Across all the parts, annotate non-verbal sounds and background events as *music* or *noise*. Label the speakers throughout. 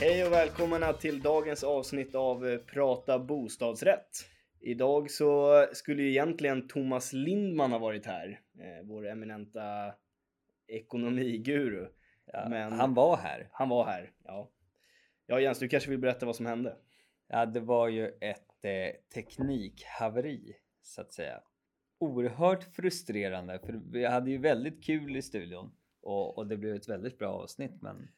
Speaker 1: Hej och välkomna till dagens avsnitt av eh, Prata bostadsrätt. Idag så skulle ju egentligen Thomas Lindman ha varit här, eh, vår eminenta ekonomiguru.
Speaker 2: Ja,
Speaker 1: Men-
Speaker 2: Han var här.
Speaker 1: Han var här, ja. Ja Jens, du kanske vill berätta vad som hände?
Speaker 2: Ja, det var ju ett eh, teknikhaveri så att säga. Oerhört frustrerande för vi hade ju väldigt kul i studion och, och det blev ett väldigt bra avsnitt men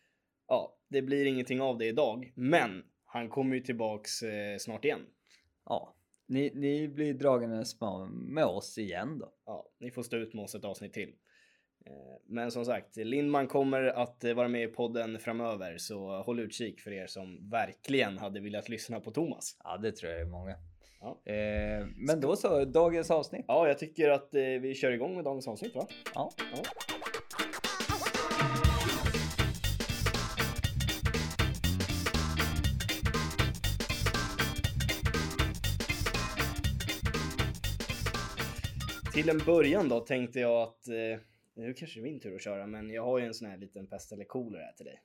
Speaker 1: Ja, det blir ingenting av det idag, men han kommer ju tillbaks eh, snart igen.
Speaker 2: ja, ni, ni blir dragandes med, med oss igen då.
Speaker 1: Ja, ni får stå ut med oss ett avsnitt till. Eh, Men som sagt, Lindman kommer att eh, vara med i podden framöver, så håll utkik för er som verkligen hade velat lyssna på Thomas.
Speaker 2: Ja, det tror jag är många.
Speaker 1: Ja.
Speaker 2: Eh, men då så, dagens avsnitt.
Speaker 1: Ja, jag tycker att eh, vi kör igång med dagens avsnitt va?
Speaker 2: Ja.
Speaker 1: Ja. Till en början då tänkte jag att eh, nu kanske det är min tur att köra, men jag har ju en sån här liten pest eller kolera här till dig.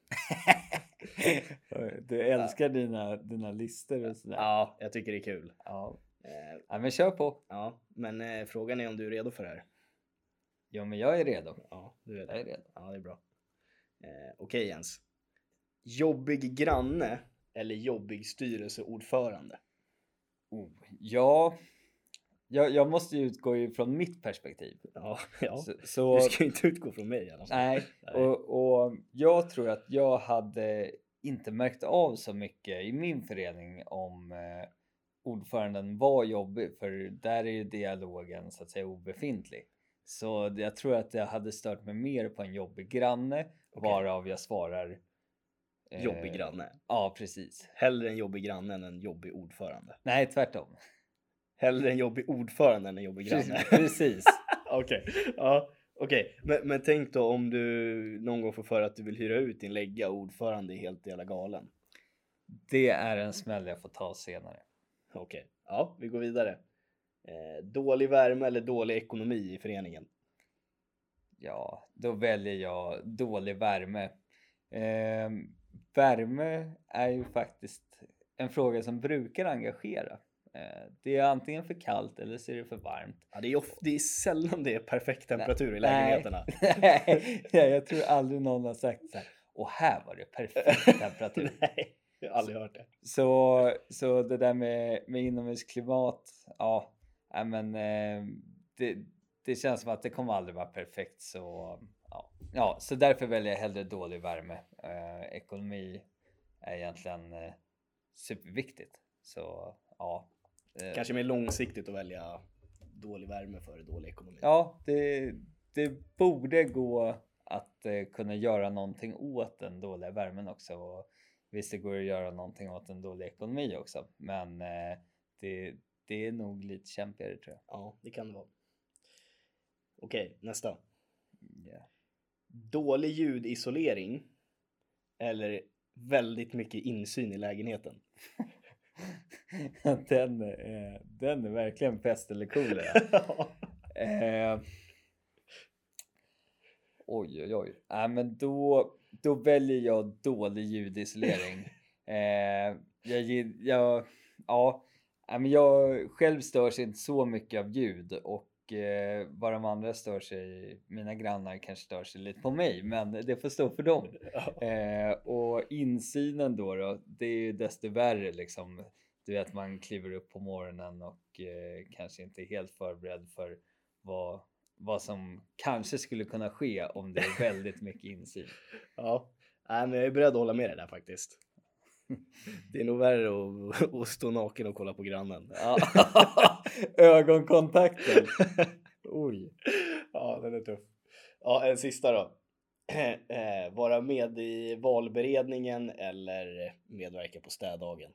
Speaker 1: *laughs*
Speaker 2: Du älskar dina, dina listor och sådär.
Speaker 1: Ja, jag tycker det är kul.
Speaker 2: Ja.
Speaker 1: Eh,
Speaker 2: ja, men kör på.
Speaker 1: ja, men eh, frågan är om du är redo för det här?
Speaker 2: Ja, men jag är redo.
Speaker 1: Ja, du är
Speaker 2: Jag
Speaker 1: det.
Speaker 2: är redo.
Speaker 1: Ja, det är bra. Eh, Okej Jens. Jobbig granne eller jobbig styrelseordförande?
Speaker 2: Oh, ja, jag, jag måste ju utgå ifrån mitt perspektiv.
Speaker 1: Ja, ja.
Speaker 2: Så, så
Speaker 1: Du ska ju inte utgå från mig i alla fall.
Speaker 2: nej,
Speaker 1: Nej.
Speaker 2: och, och jag tror att jag hade inte märkt av så mycket i min förening om eh, ordföranden var jobbig, för där är ju dialogen så att säga obefintlig. Så jag tror att jag hade stört mig mer på en jobbig granne,
Speaker 1: Okej.
Speaker 2: varav jag svarar eh,
Speaker 1: Jobbig granne.
Speaker 2: Ja, precis.
Speaker 1: Hellre en jobbig granne än en jobbig ordförande.
Speaker 2: Nej, tvärtom.
Speaker 1: Hellre en jobbig ordförande än en jobbig granne.
Speaker 2: Precis. *laughs*
Speaker 1: Okej, ja. Okej, men, men tänk då om du någon gång får för att du vill hyra ut din lägga och ordförande är helt jävla galen.
Speaker 2: Det är en smäll jag får ta senare.
Speaker 1: Okej, ja, vi går vidare. Eh, dålig värme eller dålig ekonomi i föreningen?
Speaker 2: Ja, då väljer jag dålig värme. Eh, värme är ju faktiskt en fråga som brukar engagera. Eh, det är antingen för kallt eller så är det för varmt.
Speaker 1: Ja, det, är of- det är sällan det är perfekt temperatur i
Speaker 2: Nej.
Speaker 1: lägenheterna. *laughs*
Speaker 2: Nej, jag tror aldrig någon har sagt så här. Och här var det perfekt *laughs* temperatur.
Speaker 1: Nej, jag har aldrig hört det.
Speaker 2: Så, så det där med, med inomhusklimat, ja, men eh, det, det känns som att det kommer aldrig vara perfekt så ja, ja så därför väljer jag hellre dålig värme. Eh, ekonomi är egentligen eh, superviktigt så ja. Eh,
Speaker 1: Kanske mer långsiktigt att välja dålig värme före dålig ekonomi.
Speaker 2: Ja, det, det borde gå att eh, kunna göra någonting åt den dåliga värmen också. Och visst, det går att göra någonting åt en dålig ekonomi också, men eh, det, det är nog lite kämpigare tror jag.
Speaker 1: Ja, det kan det vara. Okej, nästa.
Speaker 2: Ja.
Speaker 1: Dålig ljudisolering eller väldigt mycket insyn i lägenheten? *laughs* *laughs*
Speaker 2: den, är, den är verkligen pest eller kolera. Eh, oj, oj, oj. Äh, men då, då väljer jag dålig ljudisolering. *laughs* Eh, jag, jag, ja, äh, men jag själv störs inte så mycket av ljud och eh, vad de andra stör sig, mina grannar kanske stör sig lite på mig, men det får stå för dem. Eh, och insynen då, då, det är ju desto värre liksom. Du vet, man kliver upp på morgonen och eh, kanske inte är helt förberedd för vad, vad som kanske skulle kunna ske om det är väldigt mycket insyn.
Speaker 1: Ja, Nej, men jag är beredd att hålla med dig där faktiskt. *laughs* Det är nog värre att, att stå naken och kolla på grannen. *laughs*
Speaker 2: Ögonkontakten. Oj.
Speaker 1: Ja, den är tuff. Ja, en sista då. *clears throat* Eh, Vara med i valberedningen eller medverka på städdagen?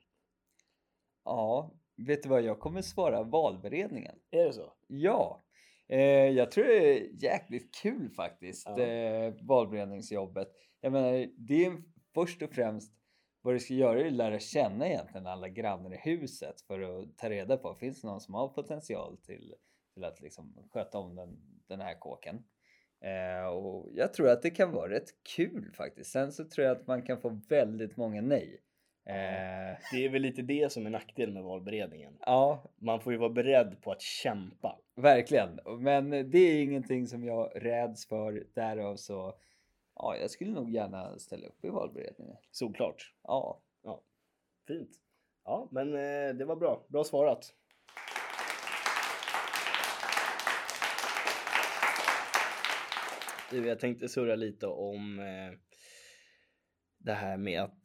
Speaker 2: Ja, vet du vad jag kommer svara? Valberedningen.
Speaker 1: Är det så?
Speaker 2: Ja, eh, jag tror det är jäkligt kul faktiskt,
Speaker 1: Ja.
Speaker 2: eh, valberedningsjobbet. Jag menar, det är först och främst vad du ska göra är att lära känna egentligen alla grannar i huset för att ta reda på, finns det någon som har potential till, till att liksom sköta om den, den här kåken? Eh, och jag tror att det kan vara rätt kul faktiskt. Sen så tror jag att man kan få väldigt många nej. Eh,
Speaker 1: Det är väl lite det som är nackdelen med valberedningen.
Speaker 2: ja,
Speaker 1: Man får ju vara beredd på att kämpa.
Speaker 2: verkligen. Men det är ingenting som jag räds för. Därav så, ja, jag skulle nog gärna ställa upp i valberedningen.
Speaker 1: Såklart.
Speaker 2: Ja,
Speaker 1: Fint. Ja, men eh, det var bra. Bra svarat. Du, jag tänkte surra lite om eh, det här med att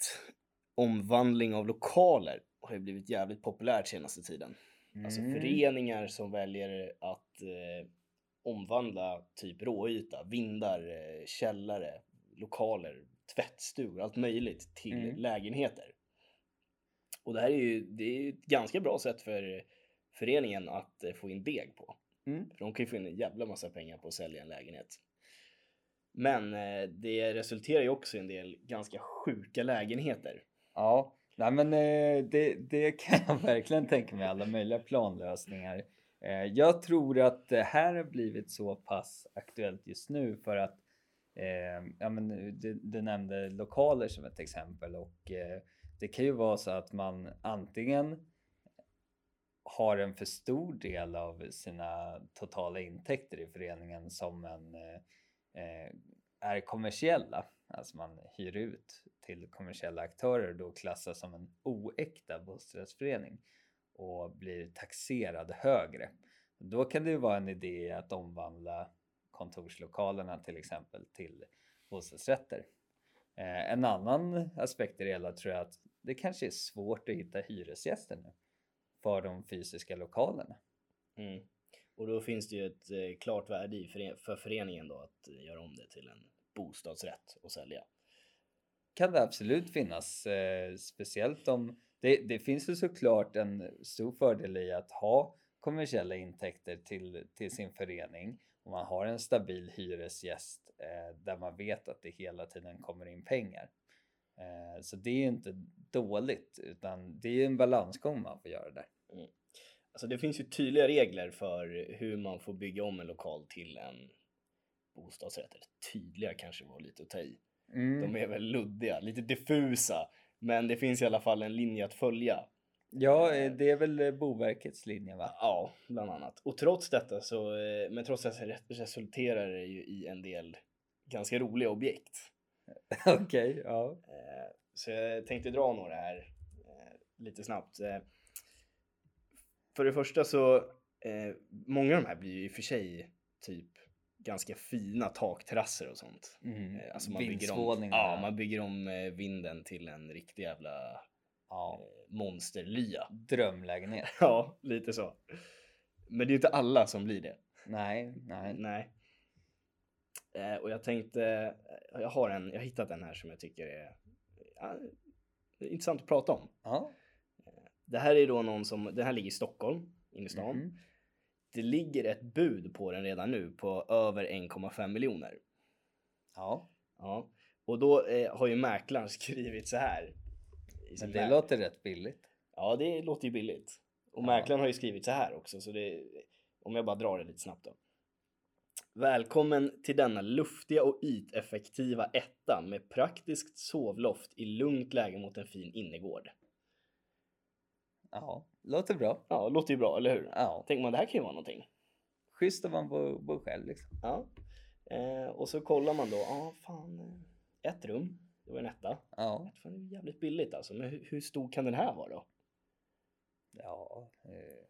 Speaker 1: omvandling av lokaler har ju blivit jävligt populärt senaste tiden. Alltså
Speaker 2: Mm.
Speaker 1: föreningar som väljer att eh, omvandla typ råyta, vindar, eh, källare, lokaler, tvättstugor, allt möjligt till
Speaker 2: Mm.
Speaker 1: lägenheter. Och det här är ju, det är ju ett ganska bra sätt för föreningen att eh, få in deg på.
Speaker 2: Mm.
Speaker 1: För de kan ju få in en jävla massa pengar på att sälja en lägenhet. Men eh, det resulterar ju också i en del ganska sjuka lägenheter.
Speaker 2: Ja, nej men det, det kan jag *laughs* verkligen tänka mig, alla möjliga planlösningar. Eh, jag tror att det här har blivit så pass aktuellt just nu för att eh, ja, men du, du nämnde lokaler som ett exempel och eh, det kan ju vara så att man antingen har en för stor del av sina totala intäkter i föreningen som en eh, eh är kommersiella, alltså man hyr ut till kommersiella aktörer då klassas som en oäkta bostadsrättsförening och blir taxerad högre. Då kan det ju vara en idé att omvandla kontorslokalerna till exempel till bostadsrätter. Eh, en annan aspekt i det hela tror jag att det kanske är svårt att hitta hyresgäster nu för de fysiska lokalerna.
Speaker 1: Mm. Och då finns det ju ett eh, klart värde i före- för föreningen då att eh, göra om det till en bostadsrätt och sälja.
Speaker 2: kan det absolut finnas. Eh, speciellt om det, det finns ju såklart en stor fördel i att ha kommersiella intäkter till, till sin förening och man har en stabil hyresgäst eh, där man vet att det hela tiden kommer in pengar. Eh, så det är inte dåligt utan det är en balansgång man får göra där.
Speaker 1: Alltså det finns ju tydliga regler för hur man får bygga om en lokal till en bostadsrätt. Eller tydliga kanske var lite att ta i.
Speaker 2: Mm.
Speaker 1: De är väl luddiga, lite diffusa. Men det finns i alla fall en linje att följa.
Speaker 2: Ja, eh, det är väl eh, Boverkets linje va?
Speaker 1: Ja, bland annat. Och trots detta så, eh, men trots detta re- resulterar det ju i en del ganska roliga objekt. *laughs*
Speaker 2: Okej, ja.
Speaker 1: Eh, Så jag tänkte dra några här eh, lite snabbt. Eh, För det första så, eh, många av de här blir ju i och för sig typ ganska fina takterrasser och sånt.
Speaker 2: Mm.
Speaker 1: Eh, Alltså man bygger om, ja, man bygger om eh, vinden till en riktig jävla
Speaker 2: ja.
Speaker 1: eh, monsterlya.
Speaker 2: Drömlägenhet. *laughs*
Speaker 1: Ja, lite så. Men det är inte alla som blir det.
Speaker 2: Nej, nej.
Speaker 1: Nej. Och jag tänkte, jag har en, jag har hittat en här som jag tycker är, ja, intressant att prata om.
Speaker 2: Ja.
Speaker 1: Det här är då någon som, den här ligger i Stockholm, inne i stan.
Speaker 2: Mhm.
Speaker 1: Det ligger ett bud på den redan nu på över 1,5 miljoner.
Speaker 2: Ja,
Speaker 1: Ja. Och då eh, har ju mäklaren *laughs* skrivit så här.
Speaker 2: men det låter rätt billigt.
Speaker 1: Ja, det låter ju billigt. Och
Speaker 2: Ja.
Speaker 1: mäklaren har ju skrivit så här också, så det, om jag bara drar det lite snabbt då. Välkommen till denna luftiga och yteffektiva etta med praktiskt sovloft i lugnt läge mot en fin innergård.
Speaker 2: Ja, låter bra.
Speaker 1: Ja, låter ju bra, eller hur?
Speaker 2: Ja,
Speaker 1: Tänker man det här kan ju vara någonting.
Speaker 2: schysst om man bor, bor själv liksom.
Speaker 1: Ja. Eh, och så kollar man då, ja fan, eh, ett rum, det var en etta.
Speaker 2: Ja,
Speaker 1: Fan, det är jävligt billigt alltså, men hur, hur stor kan den här vara då?
Speaker 2: ja. Eh,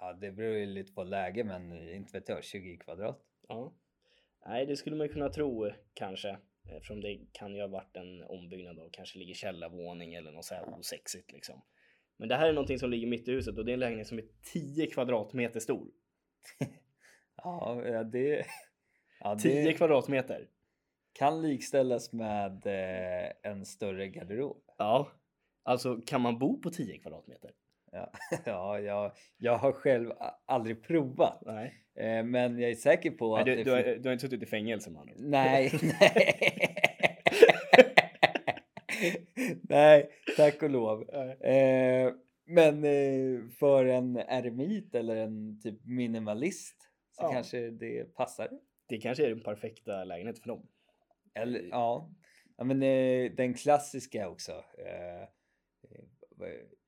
Speaker 2: ja, det beror ju lite på läge, men inte vet jag, 20 kvadrat.
Speaker 1: Ja. Nej, det skulle man ju kunna tro kanske. Eftersom det kan ju ha varit en ombyggnad och kanske ligger källarvåning eller något så här osexigt liksom. Men det här är någonting som ligger mitt i huset och det är en lägenhet som är 10 kvadratmeter stor. *laughs*
Speaker 2: Ja, *laughs* ja, det, ja,
Speaker 1: 10
Speaker 2: det
Speaker 1: kvadratmeter!
Speaker 2: kan likställas med eh, en större garderob.
Speaker 1: Ja. Alltså kan man bo på 10 kvadratmeter?
Speaker 2: Ja, *laughs* ja jag, jag har själv aldrig provat,
Speaker 1: Nej.
Speaker 2: eh, men jag är säker på
Speaker 1: Nej
Speaker 2: att
Speaker 1: du,
Speaker 2: det
Speaker 1: du, har, du har inte suttit i fängelse ord. *laughs*
Speaker 2: Nej, nej. *laughs* nej, tack och lov. Eh, men eh, för en eremit eller en typ minimalist så
Speaker 1: Ja.
Speaker 2: kanske det passar.
Speaker 1: Det kanske är den perfekta lägenheten för dem.
Speaker 2: Eller ja, ja men den klassiska också.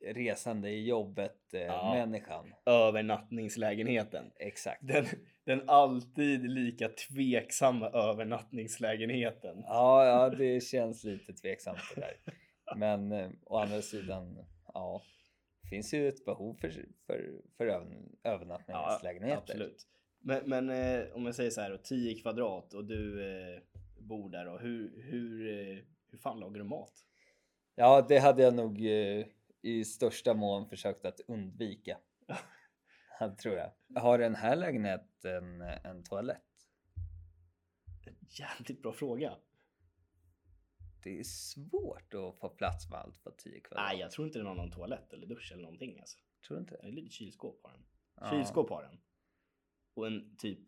Speaker 2: Resande i jobbet eh,
Speaker 1: Ja.
Speaker 2: människan.
Speaker 1: Övernattningslägenheten.
Speaker 2: Exakt.
Speaker 1: Den, den alltid lika tveksamma övernattningslägenheten.
Speaker 2: Ja, ja, det känns lite tveksamt det där. Men eh, å andra sidan, ja, finns ju ett behov för, för, för över- övernattningslägenheter.
Speaker 1: absolut. Men, men eh, om jag säger så här, då, 10 kvadrat och du eh, bor där och hur, hur, eh, hur fan lagar du mat?
Speaker 2: Ja, det hade jag nog eh, i största mån försökt att undvika. Ja, tror jag. Har den här lägenheten en toalett?
Speaker 1: Jävligt bra fråga.
Speaker 2: Det är svårt att få plats med allt på 10 kvadrat.
Speaker 1: Nej, jag tror inte den har någon toalett eller dusch eller någonting alltså.
Speaker 2: tror du inte
Speaker 1: Det är lite kylskåp på den.
Speaker 2: Ja.
Speaker 1: Kylskåp har den. Och en typ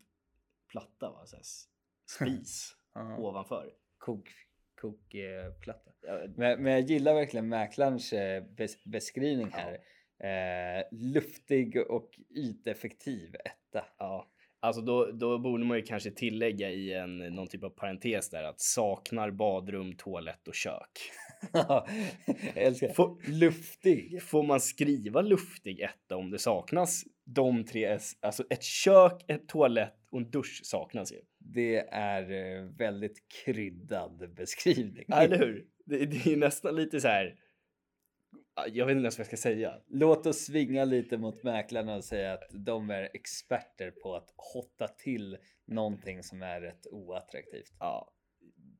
Speaker 1: platta va? Så *laughs* spis
Speaker 2: Ja.
Speaker 1: ovanför.
Speaker 2: Kok, kokplatta.
Speaker 1: Ja,
Speaker 2: Men, men jag gillar verkligen mäklarens eh, bes, beskrivning här. Eh, luftig och yteffektiv etta.
Speaker 1: Ja, alltså då, då borde man ju kanske tillägga i en någon typ av parentes där att saknar badrum, toalett och kök. *laughs* Får,
Speaker 2: Luftig.
Speaker 1: får man skriva luftig etta om det saknas de tre, S- alltså ett kök, ett toalett och en dusch saknas ju.
Speaker 2: Det är eh, väldigt kryddad beskrivning.
Speaker 1: Ja, eller hur? Det, det är nästan lite så här. Jag vet inte ens vad jag ska säga.
Speaker 2: Låt oss svinga lite mot mäklarna och säga att de är experter på att hotta till någonting som är rätt oattraktivt.
Speaker 1: Ja,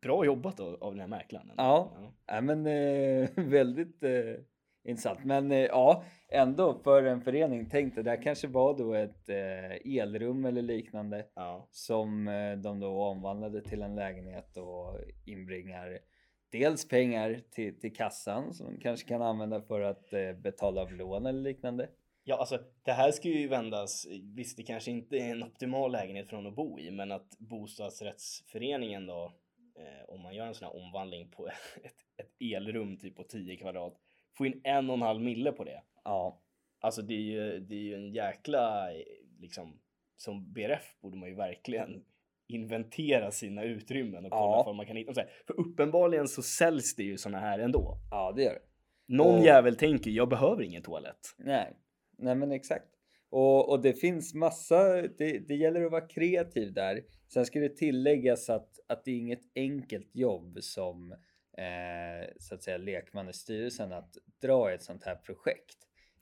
Speaker 1: bra jobbat då, av den här mäklaren.
Speaker 2: Ja. Ja, men eh, *laughs* väldigt eh, intressant. Men eh, ja, ändå för en förening. Tänk det där kanske var då ett eh, elrum eller liknande
Speaker 1: ja.
Speaker 2: som eh, de då omvandlade till en lägenhet och inbringar dels pengar till, till kassan som de kanske kan använda för att betala av lån eller liknande.
Speaker 1: Ja, alltså det här ska ju vändas. Visst, det kanske inte är en optimal lägenhet för någon att bo i, men att bostadsrättsföreningen då, eh, om man gör en sån här omvandling på *laughs* ett, ett elrum typ på 10 kvadrat, får in en och en halv mille på det.
Speaker 2: Ja,
Speaker 1: Alltså det är ju, det är ju en jäkla, liksom, som BRF borde man ju verkligen inventera sina utrymmen och kolla
Speaker 2: Ja.
Speaker 1: vad man kan hitta. Här, För uppenbarligen så säljs det ju såna här ändå.
Speaker 2: ja det gör det.
Speaker 1: Någon
Speaker 2: Och-
Speaker 1: jävel tänker jag behöver ingen toalett.
Speaker 2: Nej, nej men exakt. Och, och det finns massa, det, det gäller att vara kreativ där. Sen ska det tilläggas att, att det är inget enkelt jobb som eh, så att säga lekman i styrelsen att dra ett sånt här projekt.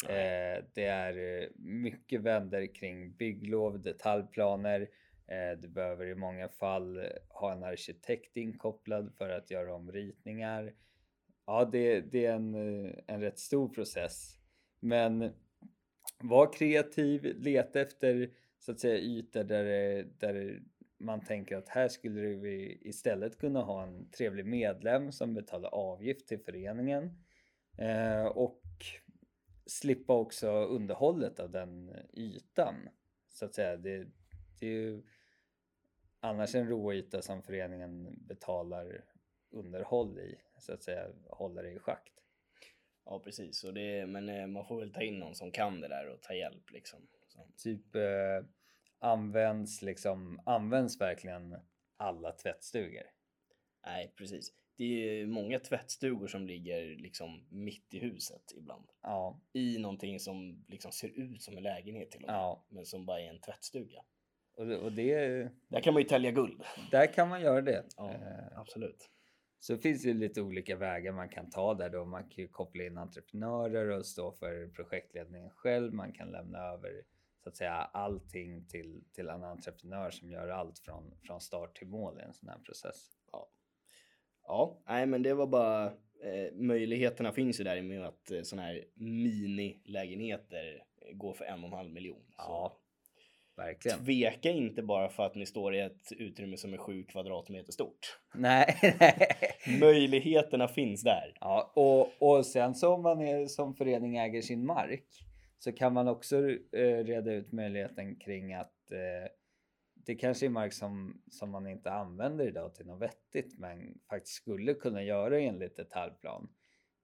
Speaker 2: Eh, det är eh, mycket vänder kring bygglov, detaljplaner. Eh, du behöver i många fall ha en arkitekt inkopplad för att göra om ritningar. Ja, det, det är en, eh, en rätt stor process. Men var kreativ, leta efter så att säga ytor där, där man tänker att här skulle vi istället kunna ha en trevlig medlem som betalar avgift till föreningen eh, och slippa också underhållet av den ytan. Så att säga, det, det är ju annars en råyta som föreningen betalar underhåll i, så att säga håller det i schakt.
Speaker 1: Ja, precis. Och det, men eh, man får väl ta in någon som kan det där och ta hjälp liksom. Så.
Speaker 2: typ eh, används liksom används verkligen alla tvättstugor.
Speaker 1: Nej, precis. Det är många tvättstugor som ligger liksom mitt i huset ibland.
Speaker 2: Ja,
Speaker 1: I någonting som liksom ser ut som en lägenhet till och med.
Speaker 2: ja,
Speaker 1: Men som bara är en tvättstuga.
Speaker 2: och, det- och det
Speaker 1: Där kan man ju tälja guld.
Speaker 2: där kan man göra det.
Speaker 1: Ja,
Speaker 2: Eh,
Speaker 1: absolut.
Speaker 2: Så finns det lite olika vägar man kan ta där då. Man kan ju koppla in entreprenörer och stå för projektledningen själv. Man kan lämna över så att säga allting till, till en entreprenör som gör allt från, från start till mål i en sån här process.
Speaker 1: Ja, nej, men det var bara eh, möjligheterna finns ju där i och med att eh, sådana här minilägenheter eh, går för en och en halv miljon.
Speaker 2: Ja, verkligen.
Speaker 1: Tveka inte bara för att ni står i ett utrymme som är sju kvadratmeter stort.
Speaker 2: Nej. *laughs*
Speaker 1: Möjligheterna finns där.
Speaker 2: Ja, och, och sen så om man är som förening äger sin mark så kan man också eh, reda ut möjligheten kring att eh, det kanske är mark som, som man inte använder idag till något vettigt men faktiskt skulle kunna göra enligt detaljplan.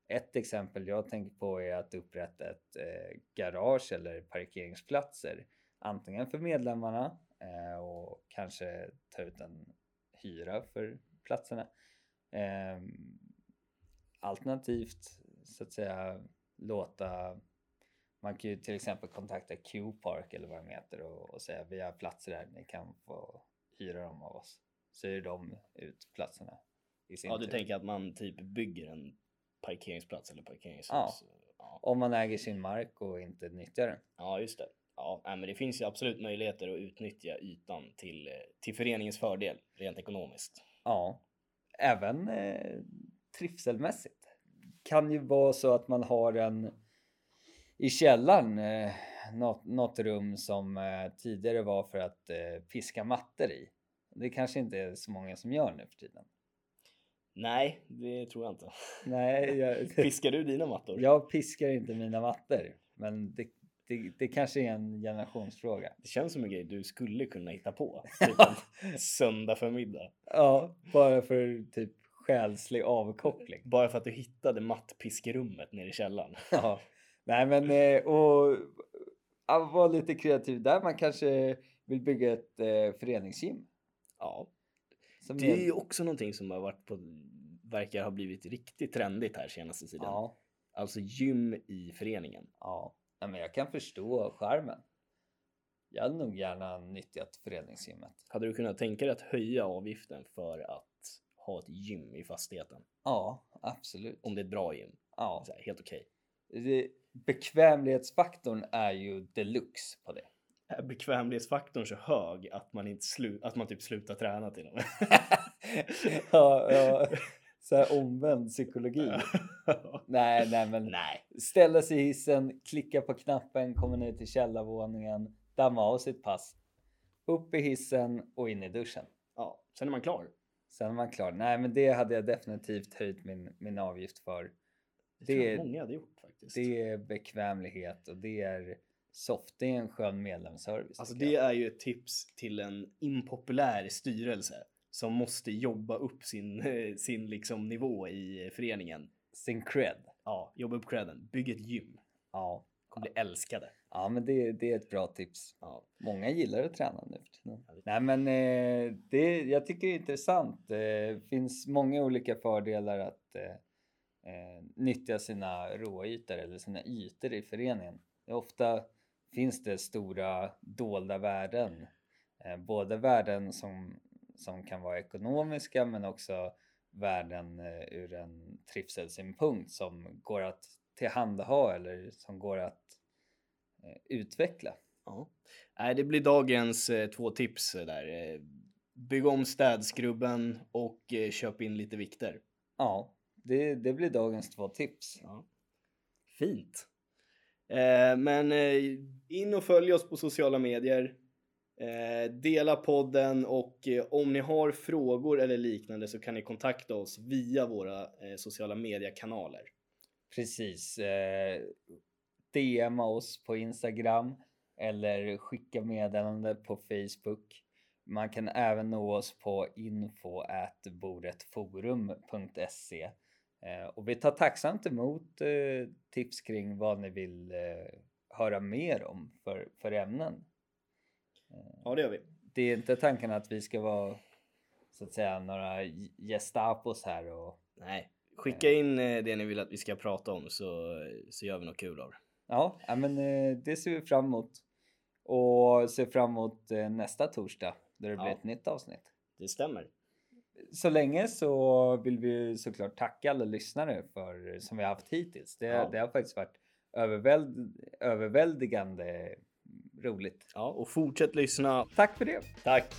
Speaker 2: Ett exempel jag tänker på är att upprätta ett eh, garage eller parkeringsplatser antingen för medlemmarna eh, och kanske ta ut en hyra för platserna. Eh, alternativt så att säga låta man kan ju till exempel kontakta Q-Park eller vad de heter och, och säga vi har platser här, ni kan få hyra dem av oss. Så hyr de ut platserna i sin
Speaker 1: Ja, du
Speaker 2: tur.
Speaker 1: tänker att man typ bygger en parkeringsplats eller parkeringshus?
Speaker 2: Ja.
Speaker 1: Ja,
Speaker 2: Om man äger sin mark och inte nyttjar den.
Speaker 1: ja just det. Ja, men det finns ju absolut möjligheter att utnyttja ytan till, till föreningens fördel rent ekonomiskt.
Speaker 2: Ja, även eh, trivselmässigt. Kan ju vara så att man har en i källaren eh, något, något rum som eh, tidigare var för att eh, piska mattor i. Det kanske inte är så många som gör nu för tiden.
Speaker 1: Nej, det tror jag inte.
Speaker 2: Nej, jag, *laughs*
Speaker 1: Fiskar du dina mattor?
Speaker 2: jag piskar inte mina mattor, men det, det, det kanske är en generationsfråga.
Speaker 1: Det känns som en grej du skulle kunna hitta på. *laughs* Typ en söndag förmiddag.
Speaker 2: Ja, bara för typ själslig avkoppling.
Speaker 1: Bara för att du hittade mattpiskerummet nere i källaren.
Speaker 2: Ja, nej men eh, och ja, vara lite kreativ där. Man kanske vill bygga ett eh, föreningsgym.
Speaker 1: Ja,
Speaker 2: Som
Speaker 1: det är ju också någonting som har varit på, verkar ha blivit riktigt trendigt här senaste tiden.
Speaker 2: ja,
Speaker 1: Alltså gym i föreningen.
Speaker 2: ja. ja, men jag kan förstå skärmen. Jag hade nog gärna nyttjat föreningsgymmet.
Speaker 1: Hade du kunnat tänka dig att höja avgiften för att ha ett gym i fastigheten?
Speaker 2: Ja, absolut.
Speaker 1: Om det är ett bra gym?
Speaker 2: Ja,
Speaker 1: här, helt okej.
Speaker 2: det, bekvämlighetsfaktorn är ju deluxe på det.
Speaker 1: Är bekvämlighetsfaktorn så hög att man, inte slu- att man typ slutar träna till och med? *laughs*
Speaker 2: ja, ja. Så här omvänd psykologi. *laughs* Nej, nej, men
Speaker 1: Nej.
Speaker 2: ställa sig i hissen, klicka på knappen, komma ner till källarvåningen, damma av sitt pass, upp i hissen och in i duschen.
Speaker 1: Ja, sen är man klar.
Speaker 2: Sen är man klar. Nej, men det hade jag definitivt höjt min, min avgift för.
Speaker 1: Det
Speaker 2: Det-
Speaker 1: jag många hade gjort faktiskt.
Speaker 2: Det är bekvämlighet och det är soft. Det är en skön medlemsservice.
Speaker 1: Alltså det är ju ett tips till en impopulär styrelse som måste jobba upp sin, eh, sin liksom nivå i föreningen.
Speaker 2: Sin cred.
Speaker 1: Ja, jobba upp credden. Bygg ett gym.
Speaker 2: Ja.
Speaker 1: Kommer bli älskade.
Speaker 2: ja, men det, det är ett bra tips.
Speaker 1: Ja.
Speaker 2: Många gillar att träna nu för tiden. Nej men eh, det, jag tycker det är intressant. Det finns många olika fördelar att eh, eh, nyttja sina råytor eller sina ytor i föreningen. Ofta finns det stora dolda värden. Eh, både värden som, som kan vara ekonomiska men också värden eh, ur en trivselsynpunkt som går att tillhandahålla eller som går att eh, utveckla.
Speaker 1: ja. Det blir dagens eh, två tips där. Eh, bygg om städskrubben och köp in lite vikter.
Speaker 2: Ja, det, det blir dagens två tips.
Speaker 1: Ja. Fint. Eh, men eh, in och följ oss på sociala medier. Eh, dela podden och eh, om ni har frågor eller liknande så kan ni kontakta oss via våra eh, sociala mediekanaler.
Speaker 2: Precis. Eh, DMa oss på Instagram eller skicka meddelande på Facebook. Man kan även nå oss på info.bordetforum.se eh, och vi tar tacksamt emot eh, tips kring vad ni vill eh, höra mer om för, för ämnen.
Speaker 1: Ja, det gör vi.
Speaker 2: Det är inte tanken att vi ska vara så att säga några gestapos här och
Speaker 1: Nej, skicka in eh, det ni vill att vi ska prata om så, så gör vi något kul av det.
Speaker 2: Ja, men eh, det ser vi fram emot. Och ser fram emot eh, nästa torsdag där det blir
Speaker 1: Ja.
Speaker 2: ett nytt avsnitt.
Speaker 1: Det stämmer.
Speaker 2: Så länge så vill vi såklart tacka alla lyssnare för som vi har haft hittills. Det,
Speaker 1: Ja.
Speaker 2: det har faktiskt varit överväld, överväldigande roligt.
Speaker 1: Ja, och fortsätt lyssna.
Speaker 2: Tack för det!
Speaker 1: Tack!